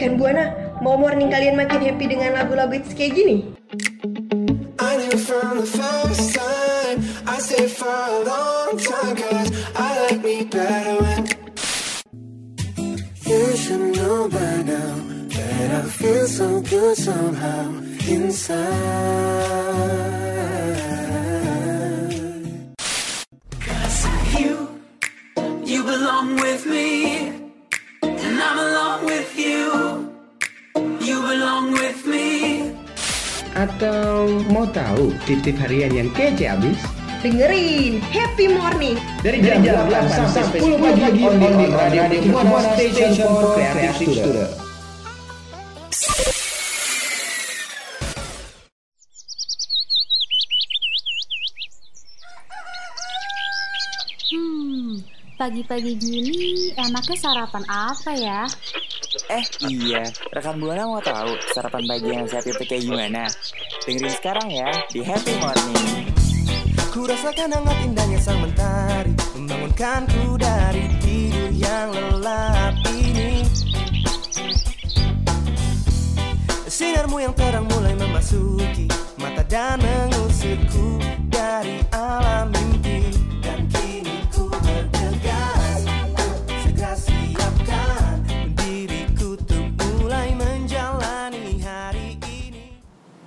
Rekan Buana, mau morning kalian makin happy dengan lagu-lagu hits kayak gini? You belong with me And I'm along with you Belong with me Atau mau tahu tip-tip harian yang kece abis? Dengerin Happy Morning Dari jam, 8 sampai 10 pagi on the radio Buana Station for Creative Student. Hmm, pagi-pagi gini enaknya sarapan apa ya? Eh iya, rekan Buana mau tahu sarapan pagi yang sehat itu kayak gimana? Dengerin sekarang ya di Happy Morning. Ku rasakan hangat indahnya sang mentari Membangunkanku dari tidur yang lelap ini Sinarmu yang terang mulai memasuki Mata dan mengusirku dari alam mimpi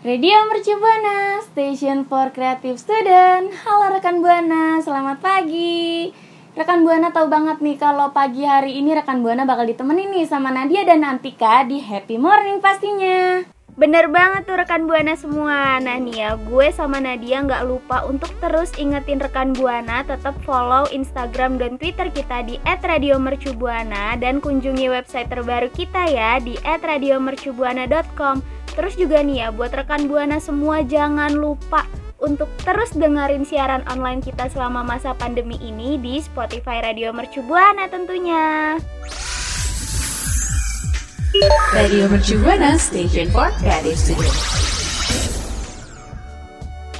Radio Mercu Buana, Station for Creative Student. Halo rekan Buana, selamat pagi. Rekan Buana tahu banget nih kalau pagi hari ini rekan Buana bakal ditemenin nih sama Nadia dan Antika di Happy Morning pastinya. Bener banget tuh rekan Buana semua Nah nih ya, gue sama Nadia nggak lupa untuk terus ingetin rekan Buana Tetap follow Instagram dan Twitter kita di @radiomercubuana Dan kunjungi website terbaru kita ya di @radiomercubuana.com Terus juga nih ya, buat rekan Buana semua jangan lupa untuk terus dengerin siaran online kita selama masa pandemi ini di Spotify Radio Mercu Buana tentunya. Radio Mercu Buana Station for Creative Student.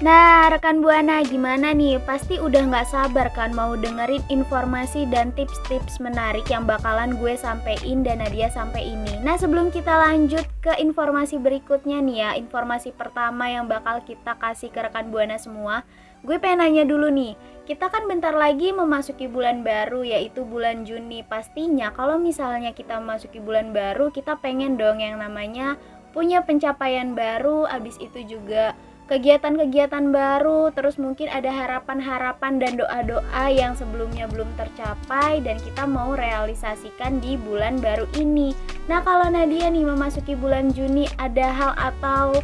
Nah, rekan Buana gimana nih? Pasti udah nggak sabar kan mau dengerin informasi dan tips-tips menarik yang bakalan gue sampein dan Nadia sampai ini. Nah, sebelum kita lanjut ke informasi berikutnya nih ya, informasi pertama yang bakal kita kasih ke rekan Buana semua, gue pengen nanya dulu nih. Kita kan bentar lagi memasuki bulan baru yaitu bulan Juni. Pastinya kalau misalnya kita memasuki bulan baru, kita pengen dong yang namanya punya pencapaian baru, abis itu juga kegiatan-kegiatan baru, terus mungkin ada harapan-harapan dan doa-doa yang sebelumnya belum tercapai dan kita mau realisasikan di bulan baru ini. Nah, kalau Nadia nih memasuki bulan Juni ada hal atau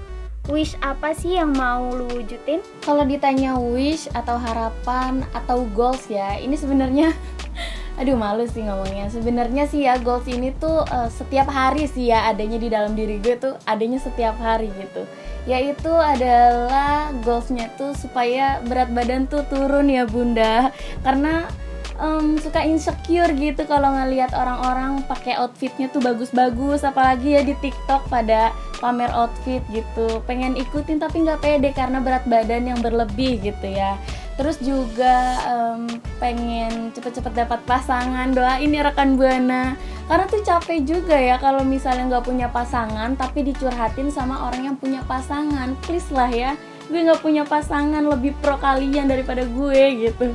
wish apa sih yang mau lu wujudin? Kalau ditanya wish atau harapan atau goals ya, ini sebenarnya aduh malu sih ngomongnya. Sebenarnya sih ya goals ini tuh eh, setiap hari sih ya adanya di dalam diri gue tuh adanya setiap hari gitu yaitu adalah goalsnya tuh supaya berat badan tuh turun ya bunda karena em, suka insecure gitu kalau ngelihat orang-orang pakai outfitnya tuh bagus-bagus apalagi ya di TikTok pada pamer outfit gitu. Pengen ikutin tapi nggak pede karena berat badan yang berlebih gitu ya. Terus juga em, pengen cepet-cepet dapat pasangan doain ya rekan buana. Karena tuh capek juga ya kalau misalnya nggak punya pasangan tapi dicurhatin sama orang yang punya pasangan. Please lah ya gue nggak punya pasangan lebih pro kalian daripada gue gitu.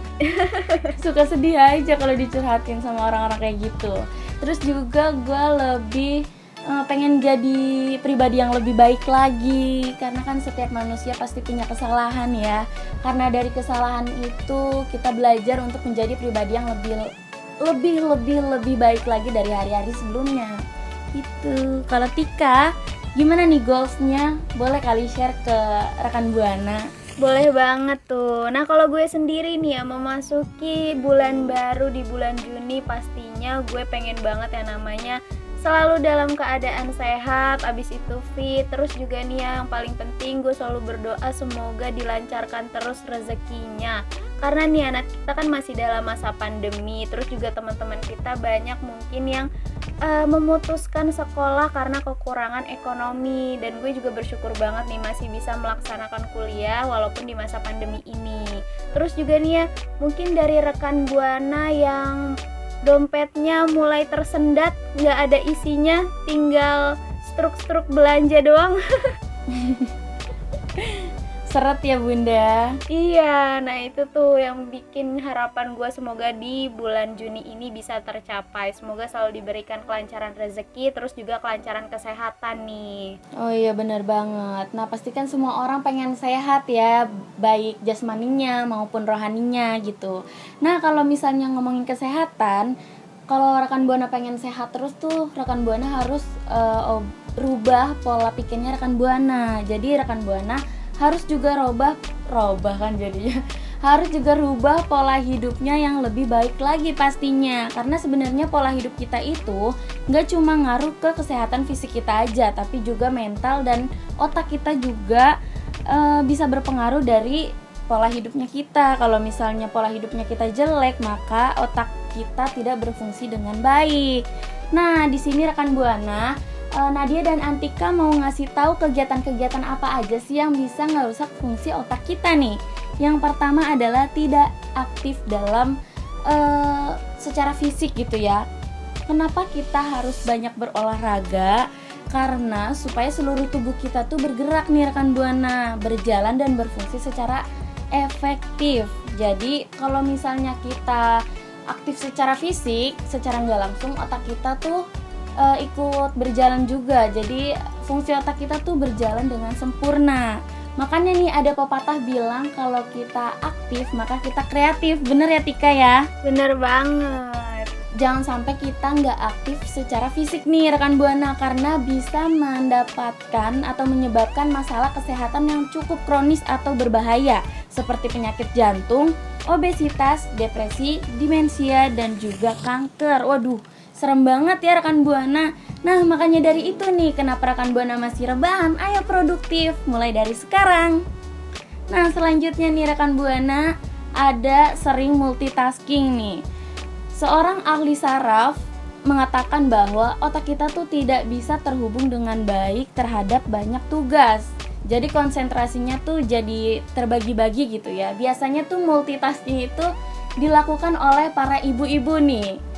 Suka sedih aja kalau dicurhatin sama orang-orang kayak gitu. Terus juga gue lebih eh, pengen jadi pribadi yang lebih baik lagi. Karena kan setiap manusia pasti punya kesalahan ya. Karena dari kesalahan itu kita belajar untuk menjadi pribadi yang lebih lebih lebih lebih baik lagi dari hari-hari sebelumnya. Itu kalau Tika gimana nih goalsnya boleh kali share ke rekan buana boleh banget tuh. Nah kalau gue sendiri nih ya memasuki bulan baru di bulan Juni pastinya gue pengen banget yang namanya selalu dalam keadaan sehat, abis itu fit, terus juga nih yang paling penting gue selalu berdoa semoga dilancarkan terus rezekinya. Karena nih anak kita kan masih dalam masa pandemi, terus juga teman-teman kita banyak mungkin yang eh, memutuskan sekolah karena kekurangan ekonomi dan gue juga bersyukur banget nih masih bisa melaksanakan kuliah walaupun di masa pandemi ini. Terus juga nih ya mungkin dari rekan buana yang dompetnya mulai tersendat, nggak ada isinya, tinggal struk-struk belanja doang. Seret ya bunda Iya, nah itu tuh yang bikin harapan gue semoga di bulan Juni ini bisa tercapai. Semoga selalu diberikan kelancaran rezeki, terus juga kelancaran kesehatan nih. Oh iya bener banget Nah pastikan semua orang pengen sehat ya Baik jasmaninya maupun rohaninya gitu Nah kalau misalnya ngomongin kesehatan Kalau rekan Buana pengen sehat terus tuh Rekan Buana harus ob- rubah pola pikirnya rekan Buana Jadi rekan Buana harus juga robah Robah kan jadinya. Harus juga rubah pola hidupnya yang lebih baik lagi pastinya. Karena sebenarnya pola hidup kita itu nggak cuma ngaruh ke kesehatan fisik kita aja tapi juga mental dan otak kita juga eh, bisa berpengaruh dari pola hidupnya kita. Kalau misalnya pola hidupnya kita jelek maka otak kita tidak berfungsi dengan baik. Nah di sini rekan buana eh, Nadia dan Antika mau ngasih tahu kegiatan-kegiatan apa aja sih yang bisa ngerusak fungsi otak kita nih yang pertama adalah tidak aktif dalam eh, secara fisik gitu ya. Kenapa kita harus banyak berolahraga? Karena supaya seluruh tubuh kita tuh bergerak nih rekan buana, berjalan dan berfungsi secara efektif. Jadi kalau misalnya kita aktif secara fisik, secara nggak langsung otak kita tuh eh, ikut berjalan juga. Jadi fungsi otak kita tuh berjalan dengan sempurna. Makanya nih ada pepatah bilang kalau kita aktif maka kita kreatif. Bener ya Tika ya? Bener banget. Jangan sampai kita nggak aktif secara fisik nih rekan buana karena bisa mendapatkan atau menyebabkan masalah kesehatan yang cukup kronis atau berbahaya seperti penyakit jantung, obesitas, depresi, demensia dan juga kanker. Waduh, serem banget ya rekan buana. Nah makanya dari itu nih kenapa rekan buana masih rebahan? Ayo produktif mulai dari sekarang. Nah selanjutnya nih rekan buana ada sering multitasking nih. Seorang ahli saraf mengatakan bahwa otak kita tuh tidak bisa terhubung dengan baik terhadap banyak tugas. Jadi konsentrasinya tuh jadi terbagi-bagi gitu ya. Biasanya tuh multitasking itu dilakukan oleh para ibu-ibu nih.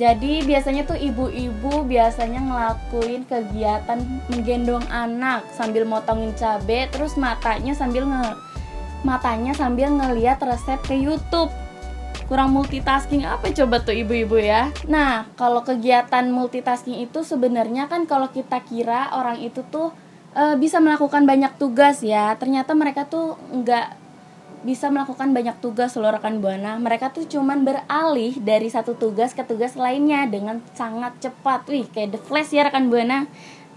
Jadi biasanya tuh ibu-ibu biasanya ngelakuin kegiatan menggendong anak sambil motongin cabe, terus matanya sambil nge matanya sambil ngeliat resep ke YouTube. Kurang multitasking. Apa coba tuh ibu-ibu ya? Nah kalau kegiatan multitasking itu sebenarnya kan kalau kita kira orang itu tuh e, bisa melakukan banyak tugas ya ternyata mereka tuh nggak bisa melakukan banyak tugas loh rekan buana. Mereka tuh cuman beralih dari satu tugas ke tugas lainnya dengan sangat cepat. Wih kayak the flash ya rekan buana.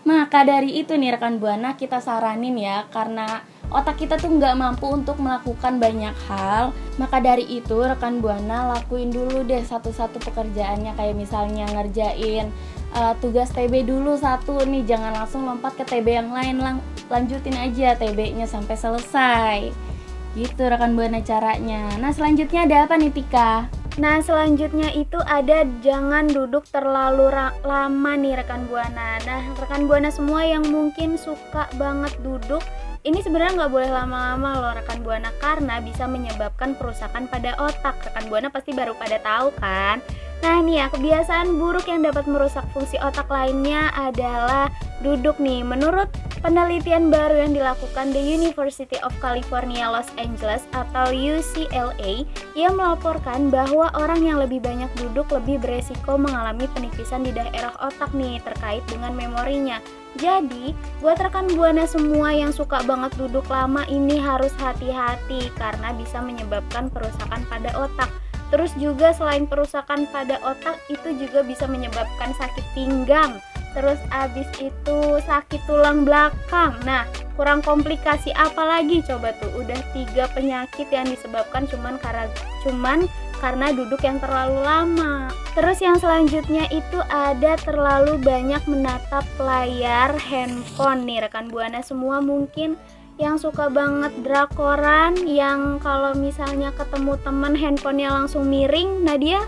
Maka dari itu nih rekan buana kita saranin ya karena otak kita tuh nggak mampu untuk melakukan banyak hal. Maka dari itu rekan buana lakuin dulu deh satu-satu pekerjaannya. Kayak misalnya ngerjain uh, tugas TB dulu satu nih. Jangan langsung lompat ke TB yang lain. Lang lanjutin aja TB-nya sampai selesai gitu rekan buana caranya nah selanjutnya ada apa nih Tika Nah selanjutnya itu ada jangan duduk terlalu lama nih rekan buana. Nah rekan buana semua yang mungkin suka banget duduk, ini sebenarnya nggak boleh lama-lama loh rekan buana karena bisa menyebabkan kerusakan pada otak. Rekan buana pasti baru pada tahu kan? Nah nih ya kebiasaan buruk yang dapat merusak fungsi otak lainnya adalah duduk nih. Menurut penelitian baru yang dilakukan The University of California Los Angeles atau UCLA, ia melaporkan bahwa orang yang lebih banyak duduk lebih beresiko mengalami penipisan di daerah otak nih terkait dengan memorinya. Jadi, buat rekan buana semua yang suka banget duduk lama ini harus hati-hati karena bisa menyebabkan kerusakan pada otak. Terus juga selain perusakan pada otak itu juga bisa menyebabkan sakit pinggang. Terus abis itu sakit tulang belakang. Nah, kurang komplikasi apa lagi coba tuh? Udah tiga penyakit yang disebabkan cuman karena cuman karena duduk yang terlalu lama. Terus yang selanjutnya itu ada terlalu banyak menatap layar handphone nih rekan buana semua mungkin yang suka banget drakoran yang kalau misalnya ketemu temen handphonenya langsung miring Nadia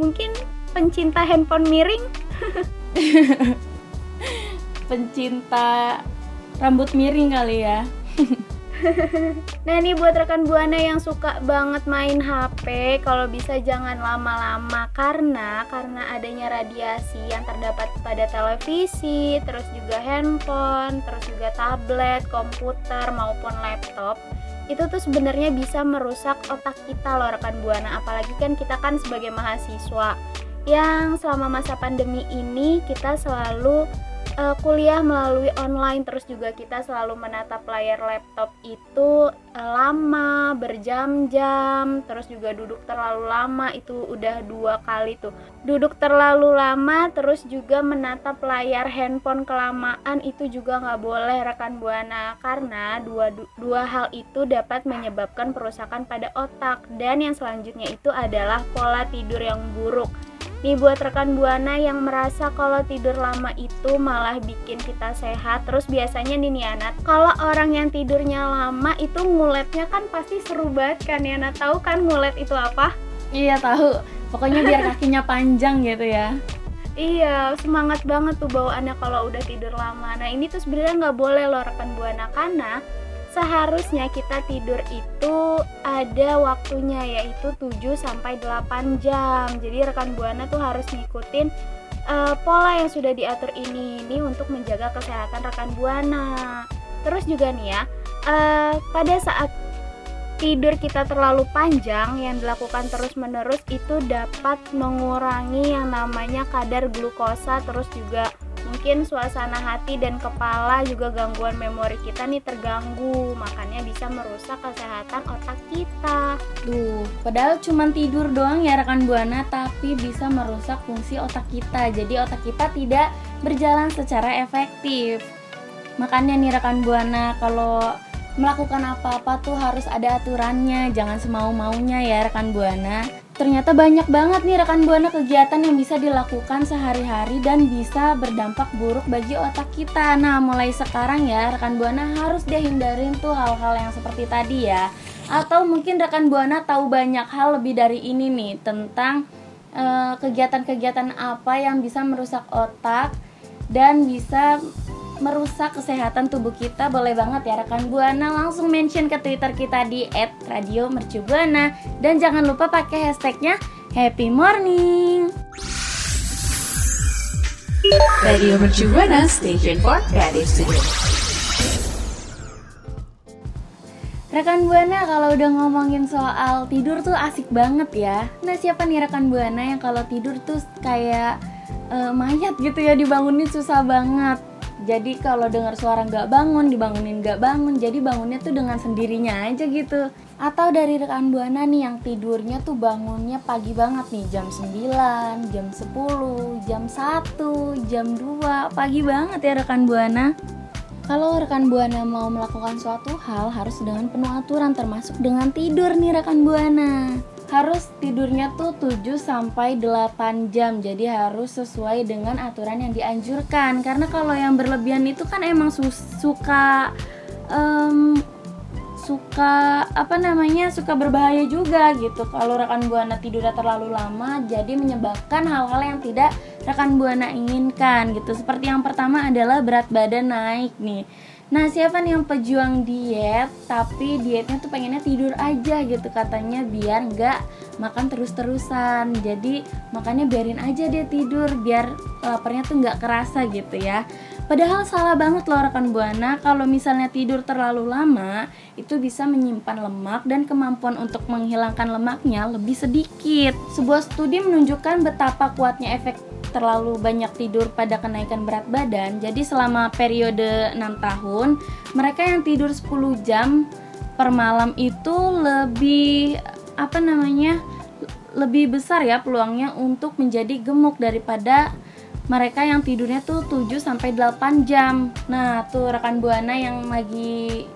mungkin pencinta handphone miring. Pencinta rambut miring kali ya nah ini buat rekan buana yang suka banget main HP, kalau bisa jangan lama-lama karena karena adanya radiasi yang terdapat pada televisi, terus juga handphone, terus juga tablet, komputer maupun laptop itu tuh sebenarnya bisa merusak otak kita loh rekan buana. Apalagi kan kita kan sebagai mahasiswa yang selama masa pandemi ini kita selalu uh, kuliah melalui online terus juga kita selalu menatap layar laptop itu uh, lama berjam-jam terus juga duduk terlalu lama itu udah dua kali tuh. Duduk terlalu lama terus juga menatap layar handphone kelamaan itu juga nggak boleh rekan buana karena dua dua hal itu dapat menyebabkan perusakan pada otak. Dan yang selanjutnya itu adalah pola tidur yang buruk Nih buat rekan Buana yang merasa kalau tidur lama itu malah bikin kita sehat. Terus biasanya nih anak, kalau orang yang tidurnya lama itu nguletnya kan pasti seru banget kan ya. Nat tahu kan ngulet itu apa? Iya tahu. Pokoknya biar kakinya panjang gitu ya. Iya, semangat banget tuh bawaannya kalau udah tidur lama. Nah ini tuh sebenarnya nggak boleh loh rekan buana karena seharusnya kita tidur itu ada waktunya yaitu 7 sampai 8 jam. Jadi rekan Buana tuh harus ngikutin uh, pola yang sudah diatur ini ini untuk menjaga kesehatan rekan Buana. Terus juga nih ya, uh, pada saat tidur kita terlalu panjang yang dilakukan terus-menerus itu dapat mengurangi yang namanya kadar glukosa terus juga mungkin suasana hati dan kepala juga gangguan memori kita nih terganggu makanya bisa merusak kesehatan otak kita. Duh, padahal cuma tidur doang ya rekan Buana tapi bisa merusak fungsi otak kita. Jadi otak kita tidak berjalan secara efektif. Makanya nih rekan Buana kalau melakukan apa-apa tuh harus ada aturannya. Jangan semau-maunya ya rekan Buana Ternyata banyak banget nih rekan buana kegiatan yang bisa dilakukan sehari-hari dan bisa berdampak buruk bagi otak kita. Nah, mulai sekarang ya rekan buana harus dihindarin tuh hal-hal yang seperti tadi ya. Atau mungkin rekan buana tahu banyak hal lebih dari ini nih tentang eh, kegiatan-kegiatan apa yang bisa merusak otak dan bisa merusak kesehatan tubuh kita boleh banget ya rekan buana. Langsung mention ke twitter kita di @radiomercubuana. Dan jangan lupa pakai hashtagnya happy morning. Radio Mercubuana Station for Creative Studio. Rekan Buana kalau udah ngomongin soal tidur tuh asik banget ya. Nah siapa nih rekan Buana yang kalau tidur tuh kayak uh, mayat gitu ya dibangunin susah banget jadi kalau dengar suara nggak bangun dibangunin nggak bangun jadi bangunnya tuh dengan sendirinya aja gitu. Atau dari rekan buana nih yang tidurnya tuh bangunnya pagi banget nih jam 9, jam 10, jam 1, jam 2 pagi banget ya rekan buana. Kalau rekan buana mau melakukan suatu hal harus dengan penuh aturan termasuk dengan tidur nih rekan buana harus tidurnya tuh 7 sampai 8 jam. Jadi harus sesuai dengan aturan yang dianjurkan. Karena kalau yang berlebihan itu kan emang suka um, suka apa namanya suka berbahaya juga gitu kalau rekan buana tidurnya terlalu lama jadi menyebabkan hal-hal yang tidak rekan buana inginkan gitu seperti yang pertama adalah berat badan naik nih Nah siapa nih yang pejuang diet tapi dietnya tuh pengennya tidur aja gitu katanya biar nggak makan terus-terusan jadi makanya biarin aja dia tidur biar laparnya tuh nggak kerasa gitu ya Padahal salah banget loh rekan buana kalau misalnya tidur terlalu lama itu bisa menyimpan lemak dan kemampuan untuk menghilangkan lemaknya lebih sedikit. Sebuah studi menunjukkan betapa kuatnya efek terlalu banyak tidur pada kenaikan berat badan. Jadi selama periode 6 tahun, mereka yang tidur 10 jam per malam itu lebih apa namanya? lebih besar ya peluangnya untuk menjadi gemuk daripada mereka yang tidurnya tuh 7 sampai 8 jam. Nah, tuh rekan Buana yang lagi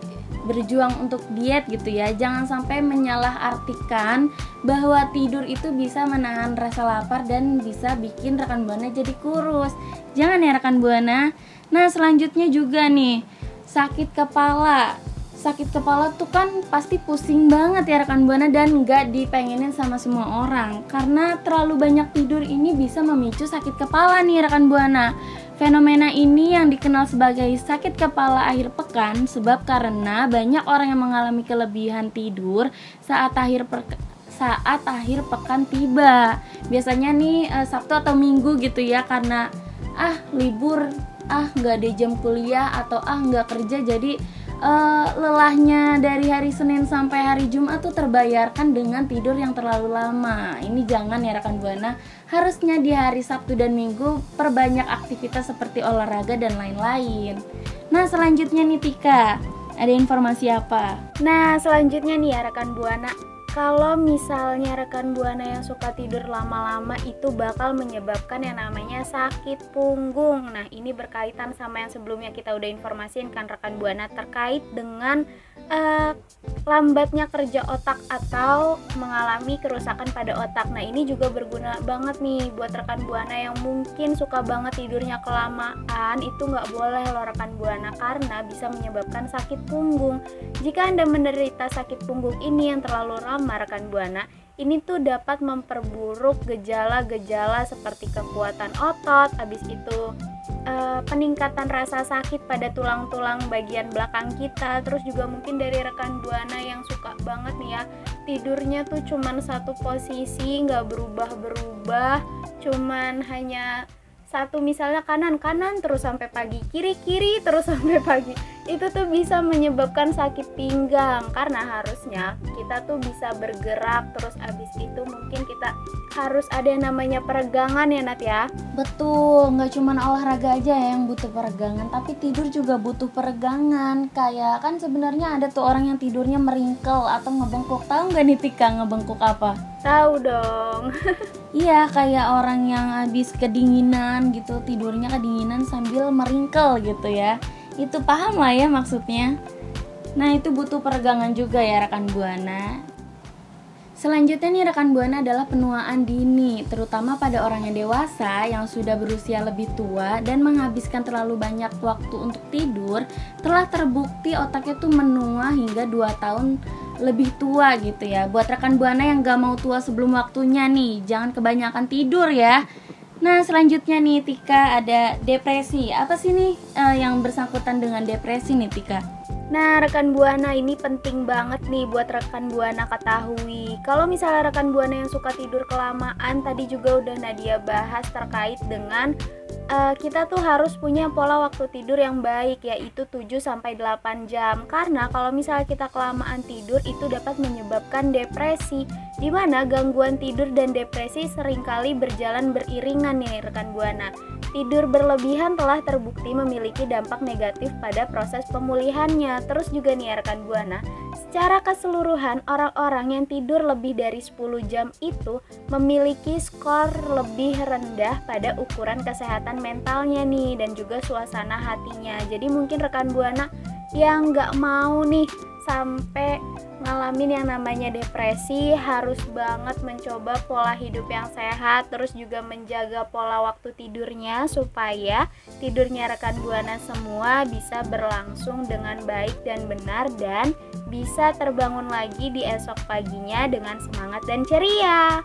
berjuang untuk diet gitu ya. Jangan sampai menyalahartikan bahwa tidur itu bisa menahan rasa lapar dan bisa bikin rekan buana jadi kurus. Jangan ya rekan buana. Nah selanjutnya juga nih sakit kepala. Sakit kepala tuh kan pasti pusing banget ya rekan buana dan nggak dipengenin sama semua orang. Karena terlalu banyak tidur ini bisa memicu sakit kepala nih rekan buana Fenomena ini yang dikenal sebagai sakit kepala akhir pekan sebab karena banyak orang yang mengalami kelebihan tidur saat akhir saat akhir pekan tiba. Biasanya nih uh, Sabtu atau Minggu gitu ya karena ah libur, ah nggak ada jam kuliah atau ah nggak kerja jadi uh, lelahnya dari hari Senin sampai hari Jumat tuh terbayarkan dengan tidur yang terlalu lama. Ini jangan ya rekan buana. Harusnya di hari Sabtu dan Minggu perbanyak aktivitas seperti olahraga dan lain-lain. Nah selanjutnya nih Tika, ada informasi apa? Nah selanjutnya nih ya rekan buana kalau misalnya rekan buana yang suka tidur lama-lama itu bakal menyebabkan yang namanya sakit punggung. Nah, ini berkaitan sama yang sebelumnya kita udah informasikan kan rekan buana terkait dengan uh, lambatnya kerja otak atau mengalami kerusakan pada otak. Nah, ini juga berguna banget nih buat rekan buana yang mungkin suka banget tidurnya kelamaan. Itu nggak boleh loh rekan buana karena bisa menyebabkan sakit punggung. Jika Anda menderita sakit punggung ini yang terlalu lama sama buana ini tuh dapat memperburuk gejala-gejala seperti kekuatan otot, habis itu uh, peningkatan rasa sakit pada tulang-tulang bagian belakang kita, terus juga mungkin dari rekan buana yang suka banget nih ya tidurnya tuh cuman satu posisi nggak berubah-berubah, cuman hanya satu misalnya kanan kanan terus sampai pagi kiri kiri terus sampai pagi. Itu tuh bisa menyebabkan sakit pinggang karena harusnya kita tuh bisa bergerak terus abis itu mungkin kita harus ada yang namanya peregangan ya Nat ya? Betul nggak cuma olahraga aja yang butuh peregangan tapi tidur juga butuh peregangan. Kayak kan sebenarnya ada tuh orang yang tidurnya meringkel atau ngebengkok tahu nggak nih Tika ngebengkok apa tahu dong. Iya kayak orang yang habis kedinginan gitu tidurnya kedinginan sambil meringkel gitu ya. Itu paham lah ya maksudnya. Nah itu butuh peregangan juga ya rekan buana. Selanjutnya nih rekan buana adalah penuaan dini, terutama pada orang yang dewasa yang sudah berusia lebih tua dan menghabiskan terlalu banyak waktu untuk tidur, telah terbukti otaknya tuh menua hingga 2 tahun lebih tua gitu ya. Buat rekan buana yang gak mau tua sebelum waktunya nih, jangan kebanyakan tidur ya. Nah selanjutnya nih Tika ada depresi. Apa sih nih uh, yang bersangkutan dengan depresi nih Tika? Nah, rekan Buana ini penting banget nih buat rekan Buana ketahui. Kalau misalnya rekan Buana yang suka tidur kelamaan, tadi juga udah Nadia bahas terkait dengan uh, kita tuh harus punya pola waktu tidur yang baik yaitu 7 sampai 8 jam. Karena kalau misalnya kita kelamaan tidur itu dapat menyebabkan depresi di mana gangguan tidur dan depresi sering kali berjalan beriringan nih rekan Buana. Tidur berlebihan telah terbukti memiliki dampak negatif pada proses pemulihannya. Terus juga nih rekan Buana, secara keseluruhan orang-orang yang tidur lebih dari 10 jam itu memiliki skor lebih rendah pada ukuran kesehatan mentalnya nih dan juga suasana hatinya. Jadi mungkin rekan Buana yang nggak mau nih sampai ngalamin yang namanya depresi harus banget mencoba pola hidup yang sehat terus juga menjaga pola waktu tidurnya supaya tidurnya rekan buana semua bisa berlangsung dengan baik dan benar dan bisa terbangun lagi di esok paginya dengan semangat dan ceria.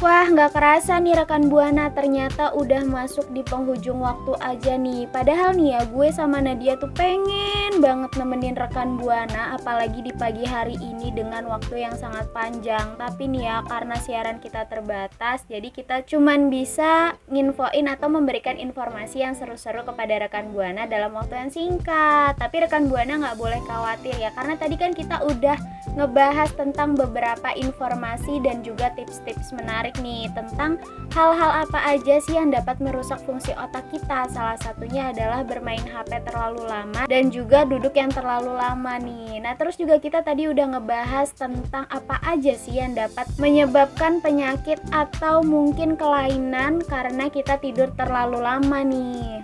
Wah, nggak kerasa nih rekan Buana, ternyata udah masuk di penghujung waktu aja nih. Padahal nih ya, gue sama Nadia tuh pengen banget nemenin rekan Buana, apalagi di pagi hari ini dengan waktu yang sangat panjang. Tapi nih ya, karena siaran kita terbatas, jadi kita cuman bisa nginfoin atau memberikan informasi yang seru-seru kepada rekan Buana dalam waktu yang singkat. Tapi rekan Buana nggak boleh khawatir ya, karena tadi kan kita udah ngebahas tentang beberapa informasi dan juga tips-tips menarik menarik nih tentang hal-hal apa aja sih yang dapat merusak fungsi otak kita. Salah satunya adalah bermain HP terlalu lama dan juga duduk yang terlalu lama nih. Nah, terus juga kita tadi udah ngebahas tentang apa aja sih yang dapat menyebabkan penyakit atau mungkin kelainan karena kita tidur terlalu lama nih.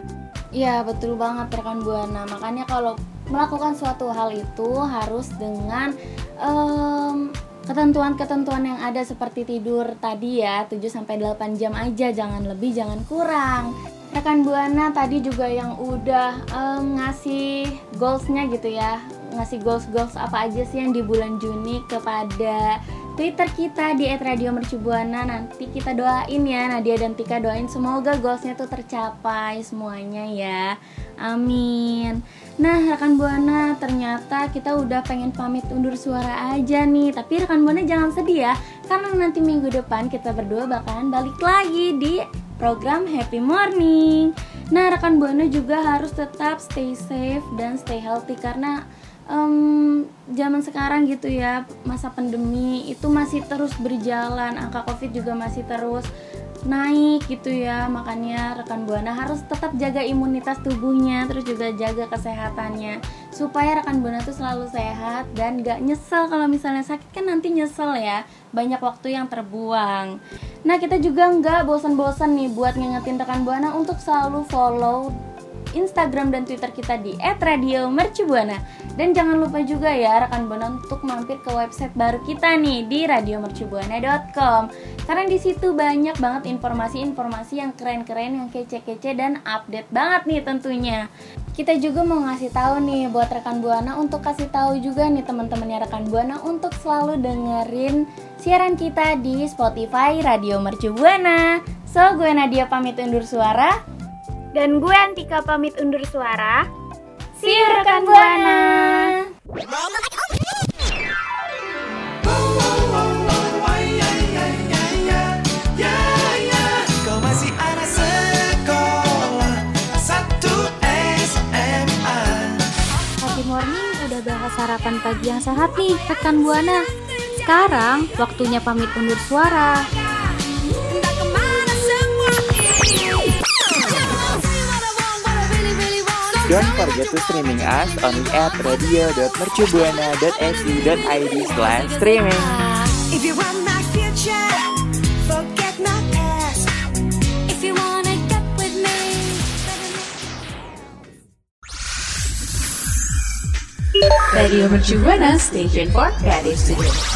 Iya, betul banget rekan Buana. Makanya kalau melakukan suatu hal itu harus dengan um, ketentuan-ketentuan yang ada seperti tidur tadi ya 7 sampai 8 jam aja jangan lebih jangan kurang. Rekan buana tadi juga yang udah um, ngasih goalsnya gitu ya. Ngasih goals-goals apa aja sih yang di bulan Juni kepada Twitter kita di @radiomercubuana. Nanti kita doain ya Nadia dan Tika doain. Semoga goalsnya tuh tercapai semuanya ya. Amin nah rekan buana ternyata kita udah pengen pamit undur suara aja nih. Tapi rekan buana jangan sedih ya karena nanti minggu depan kita berdua bakalan balik lagi di program Happy Morning. Nah rekan buana juga harus tetap stay safe dan stay healthy karena um, zaman sekarang gitu ya masa pandemi itu masih terus berjalan angka covid juga masih terus naik gitu ya. Makanya rekan buana harus tetap jaga imunitas tubuhnya terus juga jaga kesehatannya. Supaya rekan buana tuh selalu sehat dan gak nyesel kalau misalnya sakit kan nanti nyesel ya. Banyak waktu yang terbuang. Nah kita juga nggak bosan-bosan nih buat ngingetin rekan buana untuk selalu follow Instagram dan Twitter kita di @radiomercubuana. Dan jangan lupa juga ya rekan Buana untuk mampir ke website baru kita nih di radiomercubuana.com. Karena di situ banyak banget informasi-informasi yang keren-keren, yang kece-kece dan update banget nih tentunya. Kita juga mau ngasih tahu nih buat rekan Buana untuk kasih tahu juga nih teman-temannya rekan Buana untuk selalu dengerin siaran kita di Spotify Radio Mercu Buana. So, gue Nadia pamit undur suara. Dan gue Antika pamit undur suara. See you rekan Buana. Kau masih anak sekolah satu SMA. Happy morning udah bahas sarapan pagi yang sehat nih rekan Buana. Sekarang waktunya pamit undur suara. Don't forget to streaming us on at radio.mercubuana.se.id slash streaming. If you want my future, forget my past. If you wanna get with me, Radio Mercu Buana Station for Creative Studio.